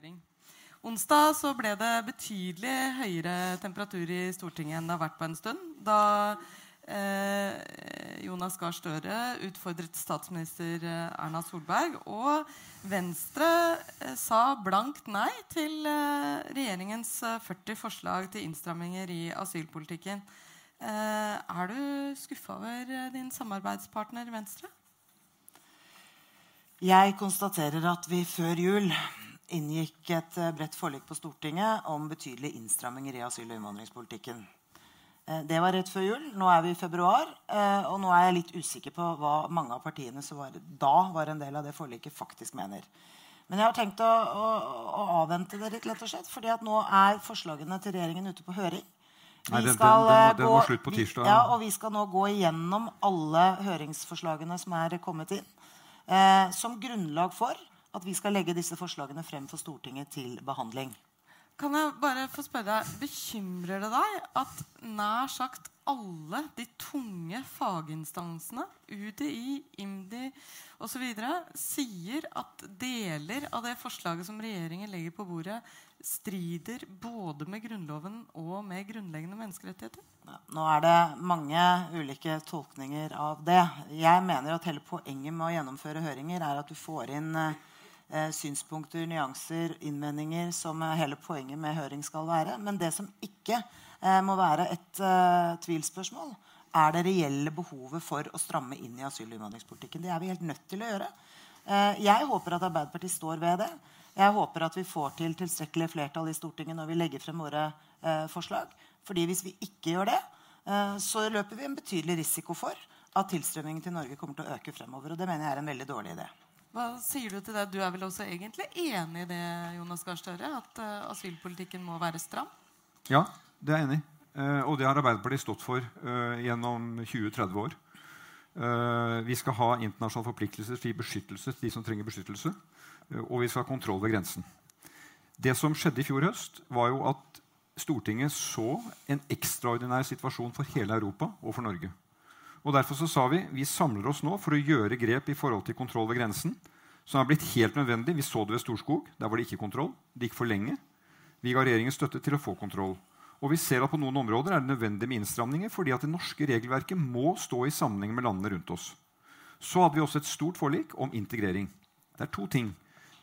høring. Onsdag så ble det betydelig høyere temperatur i Stortinget enn det har vært på en stund. Da eh, Jonas Gahr Støre utfordret statsminister eh, Erna Solberg. Og Venstre eh, sa blankt nei til eh, regjeringens 40 eh, forslag til innstramminger i asylpolitikken. Eh, er du skuffa over din samarbeidspartner Venstre? Jeg konstaterer at vi før jul inngikk et eh, bredt forlik på Stortinget om betydelige innstramminger i asyl- og innvandringspolitikken. Eh, det var rett før jul. Nå er vi i februar. Eh, og nå er jeg litt usikker på hva mange av partiene som var, da var en del av det forliket, faktisk mener. Men jeg har tenkt å, å, å avvente det litt, lett og slett, fordi at nå er forslagene til regjeringen ute på høring. Nei, den, den, den, den, var slutt på tirsdag. Ja, og vi skal nå gå igjennom alle høringsforslagene som er kommet inn, eh, som grunnlag for at vi skal legge disse forslagene frem for Stortinget til behandling. Kan jeg bare få spørre deg, Bekymrer det deg at nær sagt alle de tunge faginstansene, UDI, IMDi osv., sier at deler av det forslaget som regjeringen legger på bordet, strider både med Grunnloven og med grunnleggende menneskerettigheter? Nå er det mange ulike tolkninger av det. Jeg mener at hele poenget med å gjennomføre høringer er at du får inn eh, synspunkter, nyanser, innvendinger, som hele poenget med høring skal være. Men det som ikke eh, må være et eh, tvilsspørsmål, er det reelle behovet for å stramme inn i asyl- og innvandringspolitikken. Det er vi helt nødt til å gjøre. Eh, jeg håper at Arbeiderpartiet står ved det. Jeg håper at vi får til tilstrekkelig flertall i Stortinget når vi legger frem våre eh, forslag. Fordi hvis vi ikke gjør det, eh, så løper vi en betydelig risiko for at tilstrømmingen til Norge kommer til å øke fremover. Og det mener jeg er en veldig dårlig idé. Hva sier du til det? Du er vel også egentlig enig i det, Jonas Gahr Støre? At uh, asylpolitikken må være stram? Ja, det er jeg enig i. Uh, og det har Arbeiderpartiet stått for uh, gjennom 20-30 år. vi skal ha internasjonale forpliktelser til beskyttelse til de som trenger beskyttelse. og vi skal ha kontroll ved grensen. Det som skjedde i fjor høst, var jo at Stortinget så en ekstraordinær situasjon for hele Europa og for Norge. Og Derfor så sa vi vi samler oss nå for å gjøre grep i forhold til kontroll ved grensen. Som er blitt helt nødvendig. Vi så det ved Storskog. Der var det ikke kontroll. Det gikk for lenge. Vi ga regjeringen støtte til å få kontroll. Og vi ser at på noen områder er det nødvendig med innstramninger fordi at det norske regelverket må stå i sammenheng med landene rundt oss. Så hadde vi også et stort forlik om integrering. Det er to ting.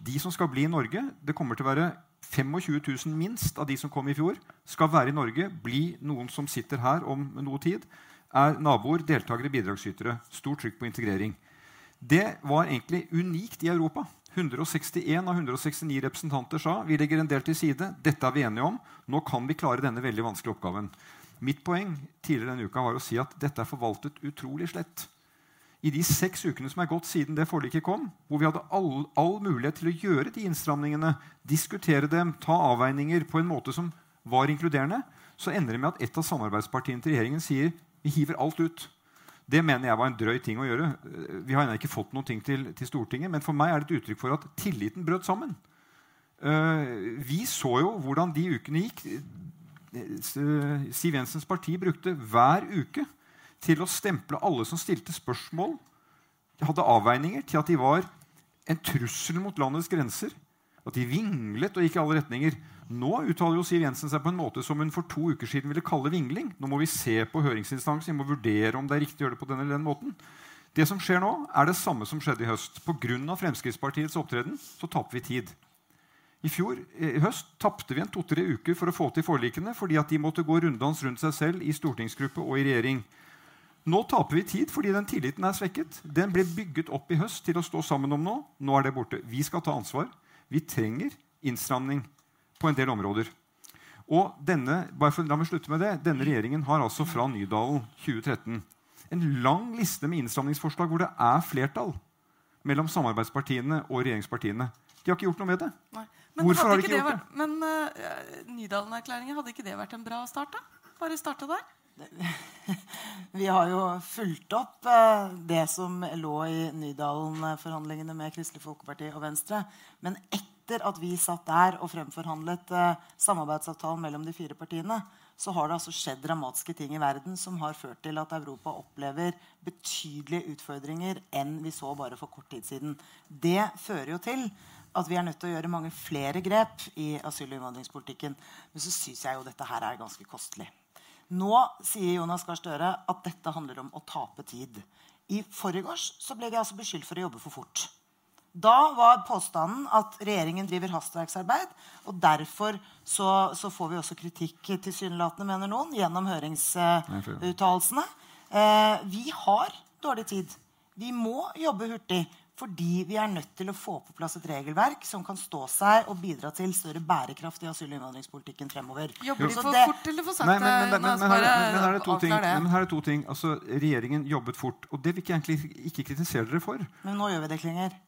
De som skal bli i Norge, det kommer til å være 25 000 minst av de som kom i fjor, skal være i Norge, bli noen som sitter her om noe tid er naboer, deltakere, bidragsytere. Stort trykk på integrering. Det var egentlig unikt i Europa. 161 av 169 representanter sa vi legger en del til side. Dette er vi enige om. Nå kan vi klare denne veldig vanskelige oppgaven. Mitt poeng tidligere denne uka var å si at dette er forvaltet utrolig slett. I de seks ukene som er gått siden det forliket kom, hvor vi hadde all, all mulighet til å gjøre de innstramningene, diskutere dem, ta avveininger på en måte som var inkluderende, så ender det med at et av samarbeidspartiene til regjeringen sier vi hiver alt ut. Det mener jeg var en drøy ting å gjøre. Vi har ennå ikke fått noe til, til, Stortinget, men for meg er det et uttrykk for at tilliten brøt sammen. Uh, vi så jo hvordan de ukene gikk. Siv Jensens parti brukte hver uke til å stemple alle som stilte spørsmål, hadde avveininger, til at de var en trussel mot landets grenser. At de vinglet og gikk i alle retninger. Nå uttaler jo Siv Jensen seg på en måte som hun for to uker siden ville kalle vingling. Nå må vi se på høringsinstansen, vi må vurdere om det er riktig å gjøre det på denne eller den måten. Det som skjer nå, er det samme som skjedde i høst. Pga. Fremskrittspartiets opptreden så taper vi tid. I fjor i høst tapte vi en to-tre uker for å få til forlikene fordi at de måtte gå runddans rundt seg selv i stortingsgruppe og i regjering. Nå taper vi tid fordi den tilliten er svekket. Den ble bygget opp i høst til å stå sammen om nå. Nå er det borte. Vi skal ta ansvar. Vi trenger innstramning på en del områder. Og denne, bare for, la meg slutte med det, denne regjeringen har altså fra Nydalen 2013 en lang liste med innstramningsforslag hvor det er flertall mellom samarbeidspartiene og regjeringspartiene. De har ikke gjort noe med det. Hvorfor har de ikke gjort vært, det? Men uh, Nydalen-erklæringen, hadde ikke det vært en bra start? da? Bare starte der? Vi har jo fulgt opp uh, det som lå i Nydalen-forhandlingene med Kristelig Folkeparti og Venstre. Men etter at vi satt der og fremforhandlet eh, samarbeidsavtalen mellom de fire partiene, så har det altså skjedd dramatiske ting i verden som har ført til at Europa opplever betydelige utfordringer enn vi så bare for kort tid siden. Det fører jo til at vi er nødt til å gjøre mange flere grep i asyl- og innvandringspolitikken. Men så syns jeg jo dette her er ganske kostelig. Nå sier Jonas Gahr Støre at dette handler om å tape tid. I forgårs ble de altså beskyldt for å jobbe for fort. Da var påstanden at regjeringen driver hastverksarbeid. Og derfor så, så får vi også kritikk tilsynelatende, mener noen, gjennom høringsuttalelsene. Eh, vi har dårlig tid. Vi må jobbe hurtig. Fordi vi er nødt til å få på plass et regelverk som kan stå seg og bidra til større bærekraft i asyl- og innvandringspolitikken fremover. Jobber de for det... fort eller for sakte? Men, men, men, men, her, men, her, er det ting. Her er to ting. Altså, regjeringen jobbet fort. Og det vil jeg egentlig ikke kritisere dere for. Men nå gjør vi det ikke lenger.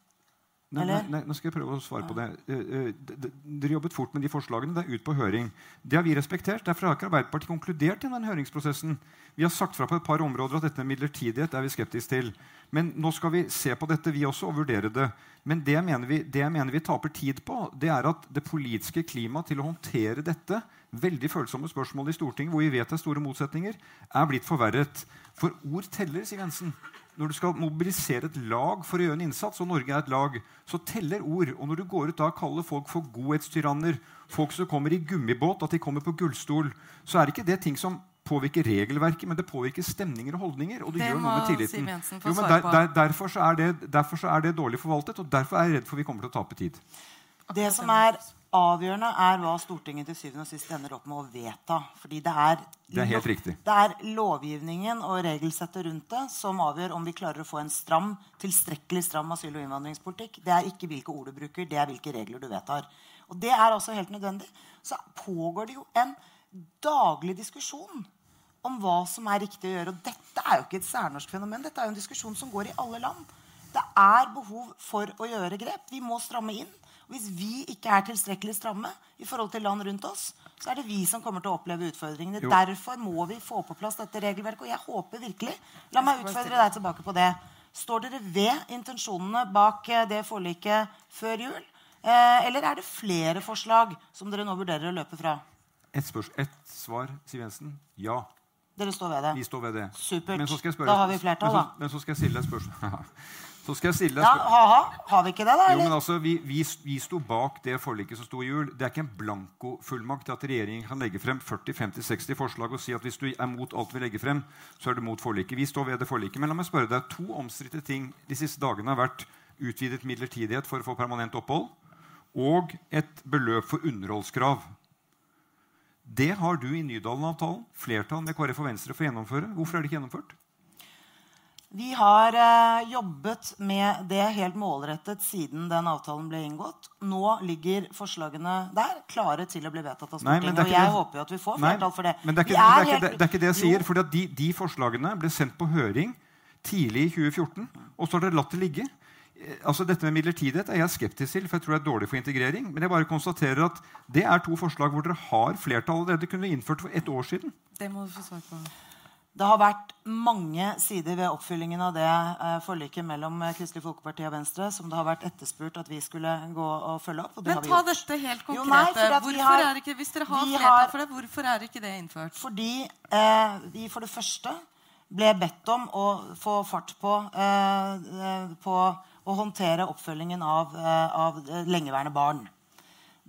Nei, nei, nå skal jeg prøve å svare på det. Uh, uh, dere jobbet fort med de forslagene. Det er ut på høring. Det har vi respektert. Derfor har ikke Arbeiderpartiet konkludert i den høringsprosessen. Vi har sagt fra på et par områder at dette med midlertidighet er vi skeptiske til. Men nå skal vi se på dette, vi også, og vurdere det. Men det jeg mener vi, det jeg mener vi taper tid på, det er at det politiske klimaet til å håndtere dette veldig følsomme spørsmålet i Stortinget, hvor vi vet det er store motsetninger, er blitt forverret. For ord teller, sier Jensen når du skal mobilisere et lag for å gjøre en innsats, og Norge er et lag, så teller ord. Og når du går ut da og kaller folk for godhetstyranner, folk som kommer i gummibåt, at de kommer på gullstol, så er ikke det ting som påvirker regelverket, men det påvirker stemninger og holdninger. og du det gjør noe med tilliten. Jo, men der, der, derfor, så det, derfor, så er det, dårlig forvaltet, og derfor er jeg redd for vi kommer til å tape tid. Det som er avgjørende, er hva Stortinget til syvende og sist ender opp med å vedta. Fordi det er, det er. Det er lovgivningen og regelsettet rundt det som avgjør om vi klarer å få en stram, tilstrekkelig stram asyl- og innvandringspolitikk. Det er ikke hvilke ord du bruker, det er hvilke regler du vedtar. Og det er altså helt nødvendig. Så pågår det jo en daglig diskusjon om hva som er riktig å gjøre. Og dette er jo ikke et særnorsk fenomen. Dette er jo en diskusjon som går i alle land. Det er behov for å gjøre grep. Vi må stramme inn. Hvis vi ikke er tilstrekkelig stramme i forhold til land rundt oss, så er det vi som kommer til å oppleve utfordringene. Jo. Derfor må vi få på plass dette regelverket. Og jeg håper virkelig La meg utfordre deg tilbake på det. Står dere ved intensjonene bak eh, det forliket før jul? Eh, eller er det flere forslag som dere nå vurderer å løpe fra? Et, et svar, Siv Jensen. Ja. Dere står ved det? Vi står ved det. Supert. da har vi flertall, da. Men så skal jeg stille deg spørsmål. Så skal jeg stille ja, ha-ha. Har vi ikke det, da? Jo, men altså, vi, vi, vi sto bak det forliket som sto i jul. Det er ikke en blankofullmakt til at regjeringen kan legge frem 40-50-60 forslag og si at hvis du er mot alt vi legger frem, så er du mot forliket. Vi står ved det forliket. Men la meg spørre deg, to omstridte ting de siste dagene har vært utvidet midlertidighet for å få permanent opphold og et beløp for underholdskrav. Det har du i Nydalen-avtalen flertall med KrF og Venstre for å gjennomføre. Hvorfor er det ikke gjennomført? Vi har eh, jobbet med det helt målrettet siden den avtalen ble inngått. Nå ligger forslagene der, klare til å bli vedtatt av Stortinget. Nei, og jeg det. håper jo at vi får flertall for det. Men det er ikke, det er helt, det, det, er ikke det jeg sier. For de, de, forslagene ble sendt på høring tidlig i 2014, og så har dere latt det ligge. Eh, altså dette med midlertidighet er jeg skeptisk til, for jeg tror det er dårlig for integrering. Men jeg bare konstaterer at det er to forslag hvor dere har flertall allerede. kunne innført for ett år siden. Det må du få svar på. Det har vært mange sider ved oppfyllingen av det eh, forliket mellom eh, Kristelig Folkeparti og Venstre som det har vært etterspurt at vi skulle gå og følge opp. Og Men ta dette helt konkret. Jo, nei, har, er ikke, hvis dere har flertall for det, hvorfor er ikke det innført? Fordi eh, vi for det første ble bedt om å få fart på, eh, eh på å håndtere oppfølgingen av, av lengeværende barn.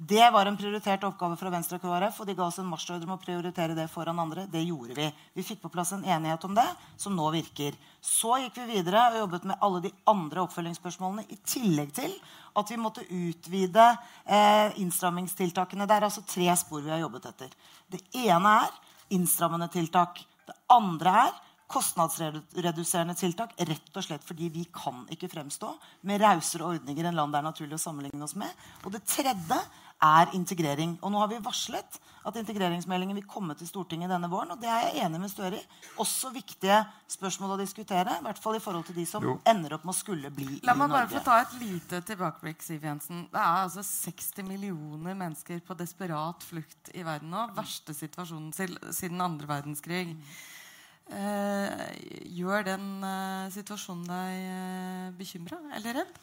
Det var en prioritert oppgave fra Venstre og KrF, og de ga oss en marsjordre om å prioritere det foran andre. Det gjorde vi. Vi fikk på plass en enighet om det, som nå virker. Så gikk vi videre og jobbet med alle de andre oppfølgingsspørsmålene, i tillegg til at vi måtte utvide eh, innstrammingstiltakene. Det er altså tre spor vi har jobbet etter. Det ene er innstrammende tiltak. Det andre er kostnadsreduserende tiltak rett og slett fordi vi kan ikke fremstå med rausere ordninger enn land det er naturlig å sammenligne oss med. Og det tredje er integrering. Og nå har vi varslet at integreringsmeldingen vil komme til Stortinget denne våren. Og det er jeg enig med Støre i. Også viktige spørsmål å diskutere. I hvert fall i forhold til de som jo. ender opp med å skulle bli La meg bare få ta et lite tilbakeblikk, Siv Jensen. Det er altså 60 millioner mennesker på desperat flukt i verden nå. Verste situasjonen siden andre verdenskrig. Mm. Eh, gjør den eh, situasjonen deg eh, bekymra eller redd?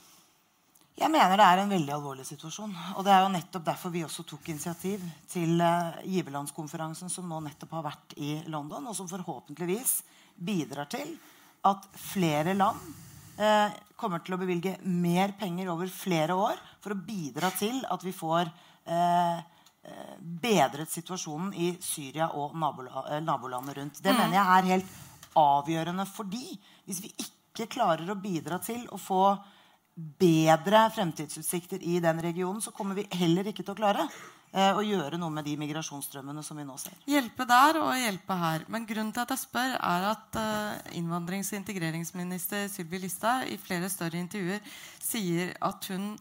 Jeg mener det er en veldig alvorlig situasjon. Og det er jo nettopp derfor vi også tok initiativ til uh, giverlandskonferansen som nå nettopp har vært i London, og som forhåpentligvis bidrar til at flere land uh, kommer til å bevilge mer penger over flere år for å bidra til at vi får uh, bedret situasjonen i Syria og nabolandet rundt. Det mm. mener jeg er helt avgjørende fordi hvis vi ikke klarer å bidra til å få bedre fremtidsutsikter i den regionen, så kommer vi heller ikke til å klare eh, å gjøre noe med de migrasjonsstrømmene som vi nå ser. Hjelpe der og hjelpe her. Men grunnen til at jeg spør, er at uh, innvandrings- og integreringsminister Sylvi Listhaug i flere større intervjuer sier at hun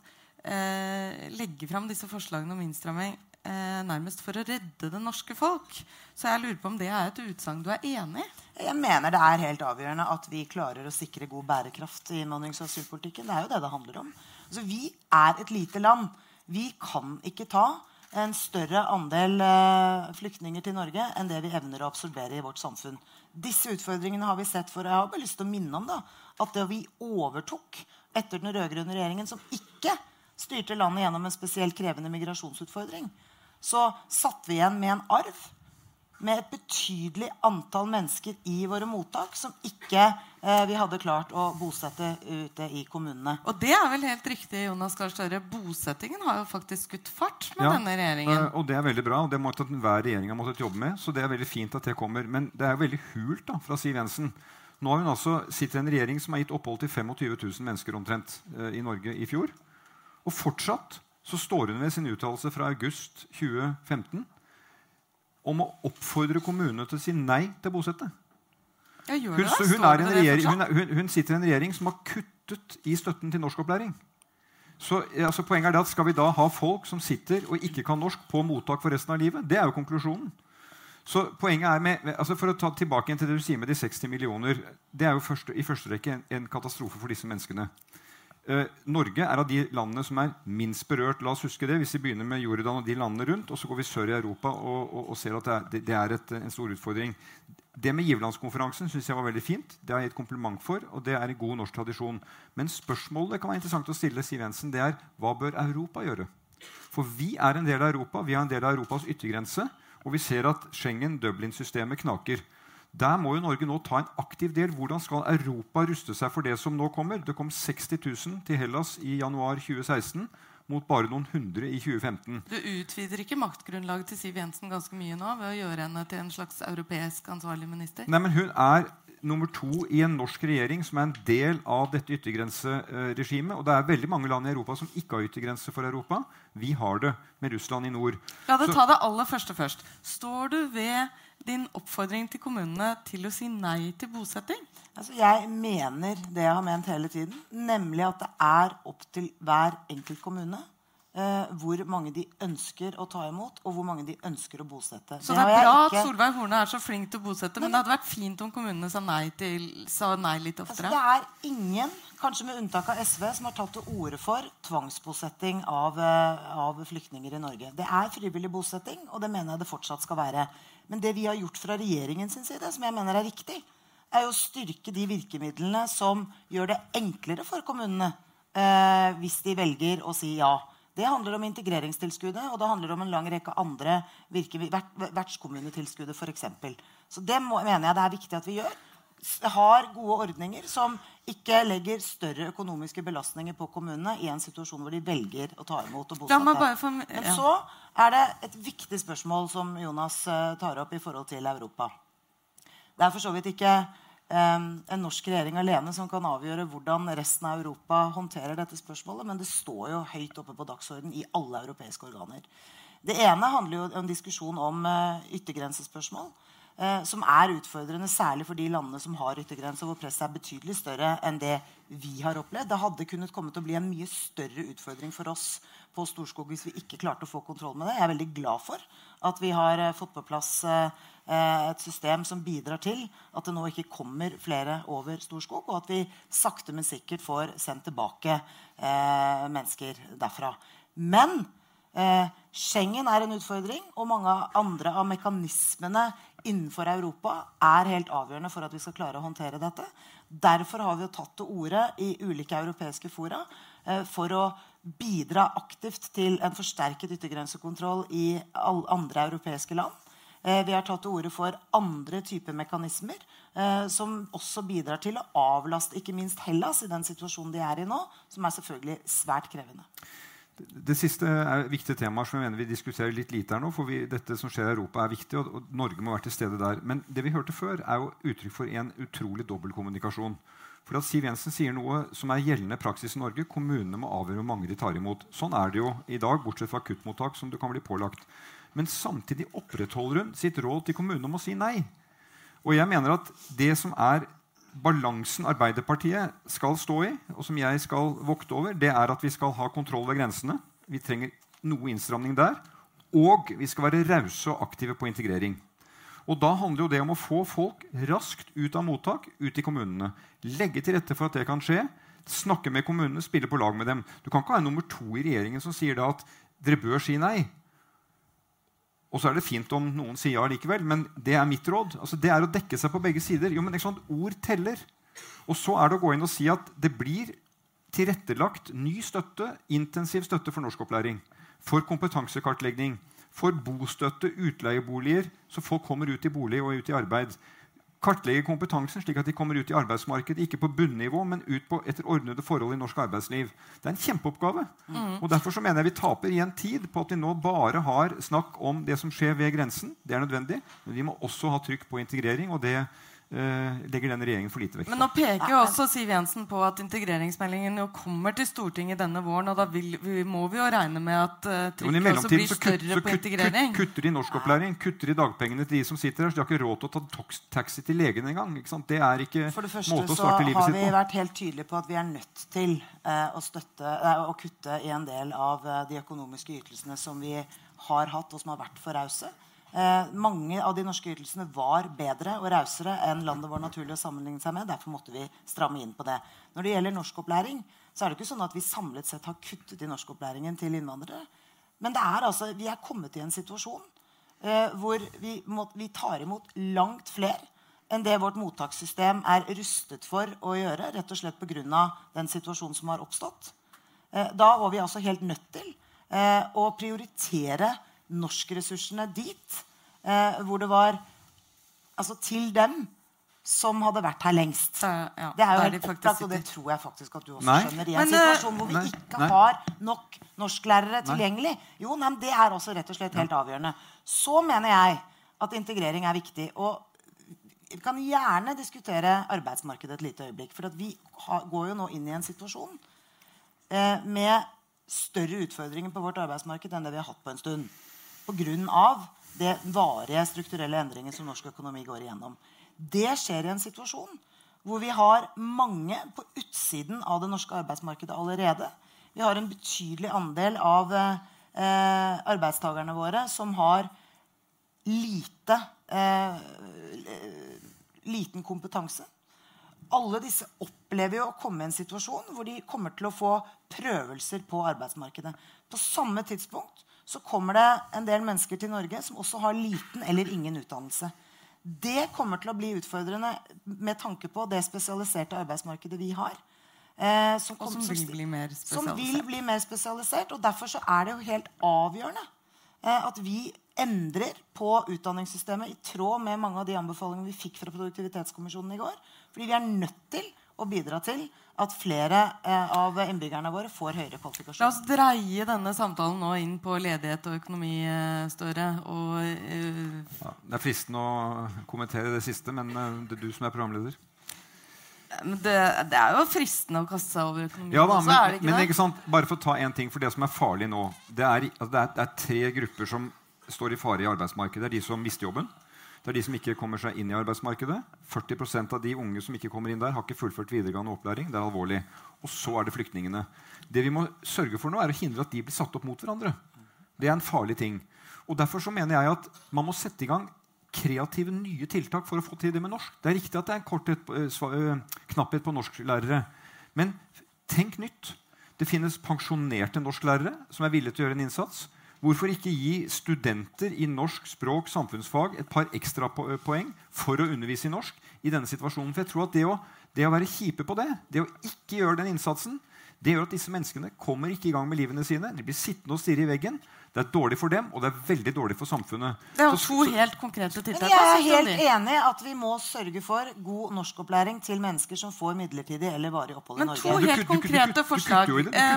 eh, legger fram disse forslagene om innstramming eh, nærmest for å redde det norske folk. Så jeg lurer på om det er et utsagn du er enig i? Jeg mener det er helt avgjørende at vi klarer å sikre god bærekraft i innvandrings- og asylpolitikken. Det er jo det det handler om. Altså, vi er et lite land. Vi kan ikke ta en større andel uh, flyktninger til Norge enn det vi evner å absorbere i vårt samfunn. Disse utfordringene har vi sett for. Jeg har bare lyst til å minne om da, at det vi overtok etter den rød-grønne regjeringen, som ikke styrte landet gjennom en spesielt krevende migrasjonsutfordring, så satt vi igjen med en arv med et betydelig antall mennesker i våre mottak som ikke eh, vi hadde klart å bosette ute i kommunene. Og det er vel helt riktig, Jonas Gahr Støre. Bosettingen har jo faktisk skutt fart med ja, denne regjeringen. Eh, og det er veldig bra, og det måtte hver regjering ha måttet jobbe med. Så det er veldig fint at det kommer. Men det er jo veldig hult da, fra Siv Jensen. Nå har hun altså sitter en regjering som har gitt opphold til 25 000 mennesker omtrent eh, i Norge i fjor. Og fortsatt så står hun ved sin uttalelse fra august 2015 om å oppfordre kommunene til å si nei til å bosette. Hun, hun, hun, hun, hun, sitter i en regjering som har kuttet i støtten til norskopplæring. Så altså, poenget er det at Skal vi da ha folk som sitter og ikke kan norsk, på mottak for resten av livet? Det er jo konklusjonen. Så poenget er med, altså For å ta tilbake til det du sier med de 60 millioner. Det er jo første, i første rekke en, en katastrofe for disse menneskene. Eh, Norge er av de landene som er minst berørt. La oss huske det, Hvis vi begynner med Jordan og de landene rundt, og så går vi sør i Europa og, og, og ser at det er, det er et, en stor utfordring. Det med giverlandskonferansen synes jeg var veldig fint. Det har jeg gitt kompliment for, og det er en god norsk tradisjon. Men spørsmålet det kan være interessant å stille Siv Jensen, det er hva bør Europa gjøre? For vi er en del av Europa. Vi er en del av Europas yttergrense. Og vi ser at Schengen-Dublin-systemet knaker. Der må jo Norge nå ta en aktiv del. Hvordan skal Europa ruste seg for det som nå kommer? Det kom 60 000 til Hellas i januar 2016 mot bare noen hundre i 2015. Du utvider ikke maktgrunnlaget til Siv Jensen ganske mye nå ved å gjøre henne til en slags europeisk ansvarlig minister? Nei, men Hun er nummer to i en norsk regjering som er en del av dette yttergrenseregimet. Og det er veldig mange land i Europa som ikke har yttergrense for Europa. Vi har det med Russland i nord. La det ta det aller første først. Står du ved din oppfordring til kommunene til å si nei til bosetting? Altså, jeg mener det jeg har ment hele tiden, nemlig at det er opp til hver enkelt kommune Uh, hvor mange de ønsker å ta imot, og hvor mange de ønsker å bosette. Så det, det er bra ikke... at Solveig Horne er så flink til å bosette, men, men det hadde vært fint om kommunene sa nei, til, sa nei litt altså, oftere? Altså, det er ingen, kanskje med unntak av SV, som har tatt til orde for tvangsbosetting av, uh, av flyktninger i Norge. Det er frivillig bosetting, og det mener jeg det fortsatt skal være. Men det vi har gjort fra regjeringens side, som jeg mener er riktig, er å styrke de virkemidlene som gjør det enklere for kommunene eh, hvis de velger å si ja. Det handler om integreringstilskuddet og det handler om en lang rekke andre vertskommunetilskuddet f.eks. Så det må, mener jeg det er viktig at vi gjør. Har gode ordninger som ikke legger større økonomiske belastninger på kommunene i en situasjon hvor de velger å ta imot og bosette. For, ja. Men så er det et viktig spørsmål som Jonas uh, tar opp i forhold til Europa. Det er for så vidt ikke en norsk regjering alene som kan avgjøre hvordan resten av Europa håndterer dette spørsmålet, men det står jo høyt oppe på dagsorden i alle europeiske organer. Det ene handler jo om diskusjon om uh, yttergrensespørsmål. Uh, som er utfordrende, særlig for de landene som har yttergrense, hvor presset er betydelig større enn det vi har opplevd. Det hadde kunnet komme til å bli en mye større utfordring for oss på Storskog hvis vi ikke klarte å få kontroll med det. Jeg er veldig glad for at vi har uh, fått på plass Eh, et system som bidrar til at det nå ikke kommer flere over Storskog, og at vi sakte, men sikkert får sendt tilbake eh, mennesker derfra. Men eh, Schengen er en utfordring, og mange andre av mekanismene innenfor Europa er helt avgjørende for at vi skal klare å håndtere dette. Derfor har vi jo tatt til orde i ulike europeiske fora eh, for å bidra aktivt til en forsterket yttergrensekontroll i andre europeiske land. Eh, vi har tatt til orde for andre typer mekanismer eh, som også bidrar til å avlaste ikke minst Hellas i den situasjonen de er i nå, som er selvfølgelig svært krevende. Det siste er viktige temaer som jeg mener vi diskuterer litt lite her nå. for vi, dette som skjer i Europa er viktig, og, og, Norge må være til stede der. Men det vi hørte før, er jo uttrykk for en utrolig dobbeltkommunikasjon. For at Siv Jensen sier noe som er gjeldende praksis i Norge. Kommunene må avgjøre hvor mange de tar imot. Sånn er det jo i dag, bortsett fra akuttmottak, som du kan bli pålagt. Men samtidig opprettholder hun sitt råd til kommunene om å si nei. Og jeg mener at det som er balansen Arbeiderpartiet skal stå i, og som jeg skal vokte over, det er at vi skal ha kontroll ved grensene. Vi trenger noe innstramning der. Og vi skal være rause og aktive på integrering. Og Da handler jo det om å få folk raskt ut av mottak, ut i kommunene. Legge til rette for at det kan skje. Snakke med kommunene, spille på lag med dem. Du kan ikke ha en nummer to i regjeringen som sier da at dere bør si nei. Og så er det fint om noen sier ja likevel, men det er mitt råd. Altså, det er å dekke seg på begge sider. Jo, men ikke sant, Ord teller. Og så er det å gå inn og si at det blir tilrettelagt ny støtte, intensiv støtte for norskopplæring, for kompetansekartlegging, for bostøtte, utleieboliger, så folk kommer ut i bolig og ut i arbeid kartlegge kompetansen, slik at de kommer ut i arbeidsmarkedet. Ikke på bunnivå, men ut på etter ordnede forhold i norsk arbeidsliv. Det er en kjempeoppgave. Mm. Og Derfor så mener jeg vi taper igjen tid på at vi nå bare har snakk om det som skjer ved grensen. Det er nødvendig. Men vi må også ha trykk på integrering. og det legger denne regjeringen for lite vekt på. Men nå peker jo også Siv Jensen på at integreringsmeldingen jo kommer til Stortinget denne våren. Og da vil, vi, må vi jo regne med at uh, trykket også blir større kutt, på integrering. Kutt, kutter de norskopplæring, kutter de dagpengene til de som sitter her. Så de har ikke råd til å ta taxi til legen engang. Det er ikke for det første måte å starte livet sitt på. har vi vært helt tydelige på at vi er nødt til uh, å, støtte, å, kutte i en del av de økonomiske ytelsene som vi har hatt, og som har vært for rause. Eh, mange av de norske ytelsene var bedre og rausere enn land det var naturlig å sammenligne seg med. Derfor måtte vi stramme inn på det. Når det gjelder norskopplæring, så er det ikke sånn at vi samlet sett har kuttet i norskopplæringen til innvandrere. Men er altså, vi er kommet i en situasjon eh, hvor vi, må, vi tar imot langt flere enn det vårt mottakssystem er rustet for å gjøre. rett og slett Pga. den situasjonen som har oppstått. Eh, da var vi altså helt nødt til eh, å prioritere norskressursene dit. Eh, hvor det var altså til dem som hadde vært her lengst. Uh, ja, det er jo helt opplagt, og det tror jeg faktisk at du også nei. skjønner. I en men, situasjon hvor vi nei, ikke nei. har nok norsklærere tilgjengelig. Jo, nei, Det er også rett og slett helt avgjørende. Så mener jeg at integrering er viktig. Og vi kan gjerne diskutere arbeidsmarkedet et lite øyeblikk. For vi går jo nå inn i en situasjon eh, med større utfordringer på vårt arbeidsmarked enn det vi har hatt på en stund pga. det varige strukturelle endringer som norsk økonomi går igjennom. Det skjer i en situasjon hvor vi har mange på utsiden av det norske arbeidsmarkedet allerede. Vi har en betydelig andel av eh, arbeidstakerne våre som har lite eh, liten kompetanse. Alle disse opplever jo å komme i en situasjon hvor de kommer til å få prøvelser på arbeidsmarkedet. På samme tidspunkt så kommer det en del mennesker til Norge som også har liten eller ingen utdannelse. Det kommer til å bli utfordrende med tanke på det spesialiserte arbeidsmarkedet vi har. Eh, som, kom, som, vil bli mer spesialisert. Som vil bli mer spesialisert. Og derfor så er det jo helt avgjørende eh, at vi endrer på utdanningssystemet i tråd med mange av de anbefalingene vi fikk fra Produktivitetskommisjonen i går. Fordi vi er nødt til å bidra til at flere eh, av innbyggerne våre får høyere kvalifikasjon. La oss dreie denne samtalen nå inn på ledighet og økonomi, eh, Støre. Og, uh... ja, det er fristende å kommentere det siste, men uh, det er du som er programleder. Det, det, er jo fristende å kaste seg over økonomien. Ja, da, men, også, ikke men ikke sant? Bare for å ta en ting, for det som er farlig nå Det er, altså, det er, det er tre grupper som står i fare i arbeidsmarkedet. Det er de som mister jobben. Det er de som ikke kommer seg inn i arbeidsmarkedet. 40% av de unge som ikke kommer inn der, har ikke fullført videregående opplæring. Det er alvorlig. Og så er det flyktningene. Det vi må sørge for nå, er å hindre at de blir satt opp mot hverandre. Det er en farlig ting. Og Derfor så mener jeg at man må sette i gang kreative nye tiltak for å få til det med norsk. Det er riktig at det er en korthet, eh, eh, knapphet på norsklærere. Men tenk nytt. Det finnes pensjonerte norsklærere som er villige til å gjøre en innsats. Hvorfor ikke gi studenter i norsk språk samfunnsfag et par ekstra poeng for å undervise i norsk i denne situasjonen? For jeg tror at det å, det å være kjipe på det, det å ikke gjøre den innsatsen, Det gjør at disse menneskene kommer ikke i gang med livene sine. De blir sittende og stirre i veggen. Det er dårlig for dem, og det er veldig dårlig for samfunnet. Det er jo to helt konkrete Men tiltak. jeg er helt enig i at vi må sørge for god norskopplæring til mennesker som får midlertidig eller varig opphold i Norge. Men to helt konkrete forslag.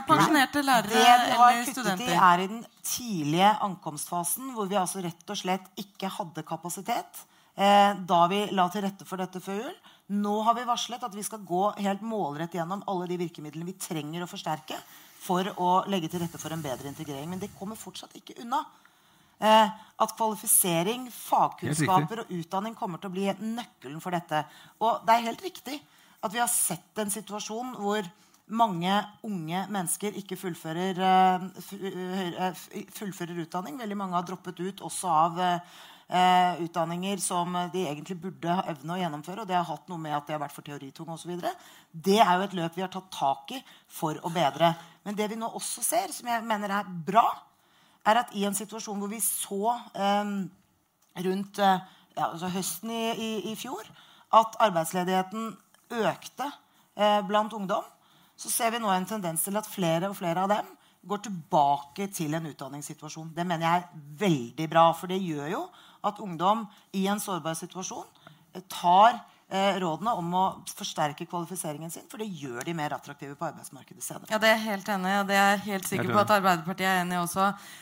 Pensjonerte lærere eller Eh, det. Lærere Det vi har kuttet i, er i den tidlige ankomstfasen, hvor vi altså rett og slett ikke hadde kapasitet eh, da vi la til rette for dette før jul. Nå har vi varslet at vi skal gå helt målrett gjennom alle de virkemidlene vi trenger å forsterke for å legge til rette for en bedre integrering. Men det kommer fortsatt ikke unna. Eh, at kvalifisering, fagkunnskaper og utdanning kommer til å bli nøkkelen for dette. Og det er helt riktig at vi har sett en situasjon hvor mange unge mennesker ikke fullfører, eh, eh, fullfører utdanning. Veldig mange har droppet ut også av eh, utdanninger som de egentlig burde evne å gjennomføre. Og det har hatt noe med at de har vært for teoritunge osv. Det er jo et løp vi har tatt tak i for å bedre. Men det vi nå også ser, som jeg mener er bra, er at i en situasjon hvor vi så eh, rundt eh, ja, altså høsten i, i, i fjor at arbeidsledigheten økte eh, blant ungdom, så ser vi nå en tendens til at flere og flere av dem går tilbake til en utdanningssituasjon. Det mener jeg er veldig bra, for det gjør jo at ungdom i en sårbar situasjon eh, tar eh, rådene om å forsterke kvalifiseringen sin, for det gjør de mer attraktive på arbeidsmarkedet senere. Ja, Det er jeg helt enig i, og det er jeg helt sikker på at Arbeiderpartiet er enig i også.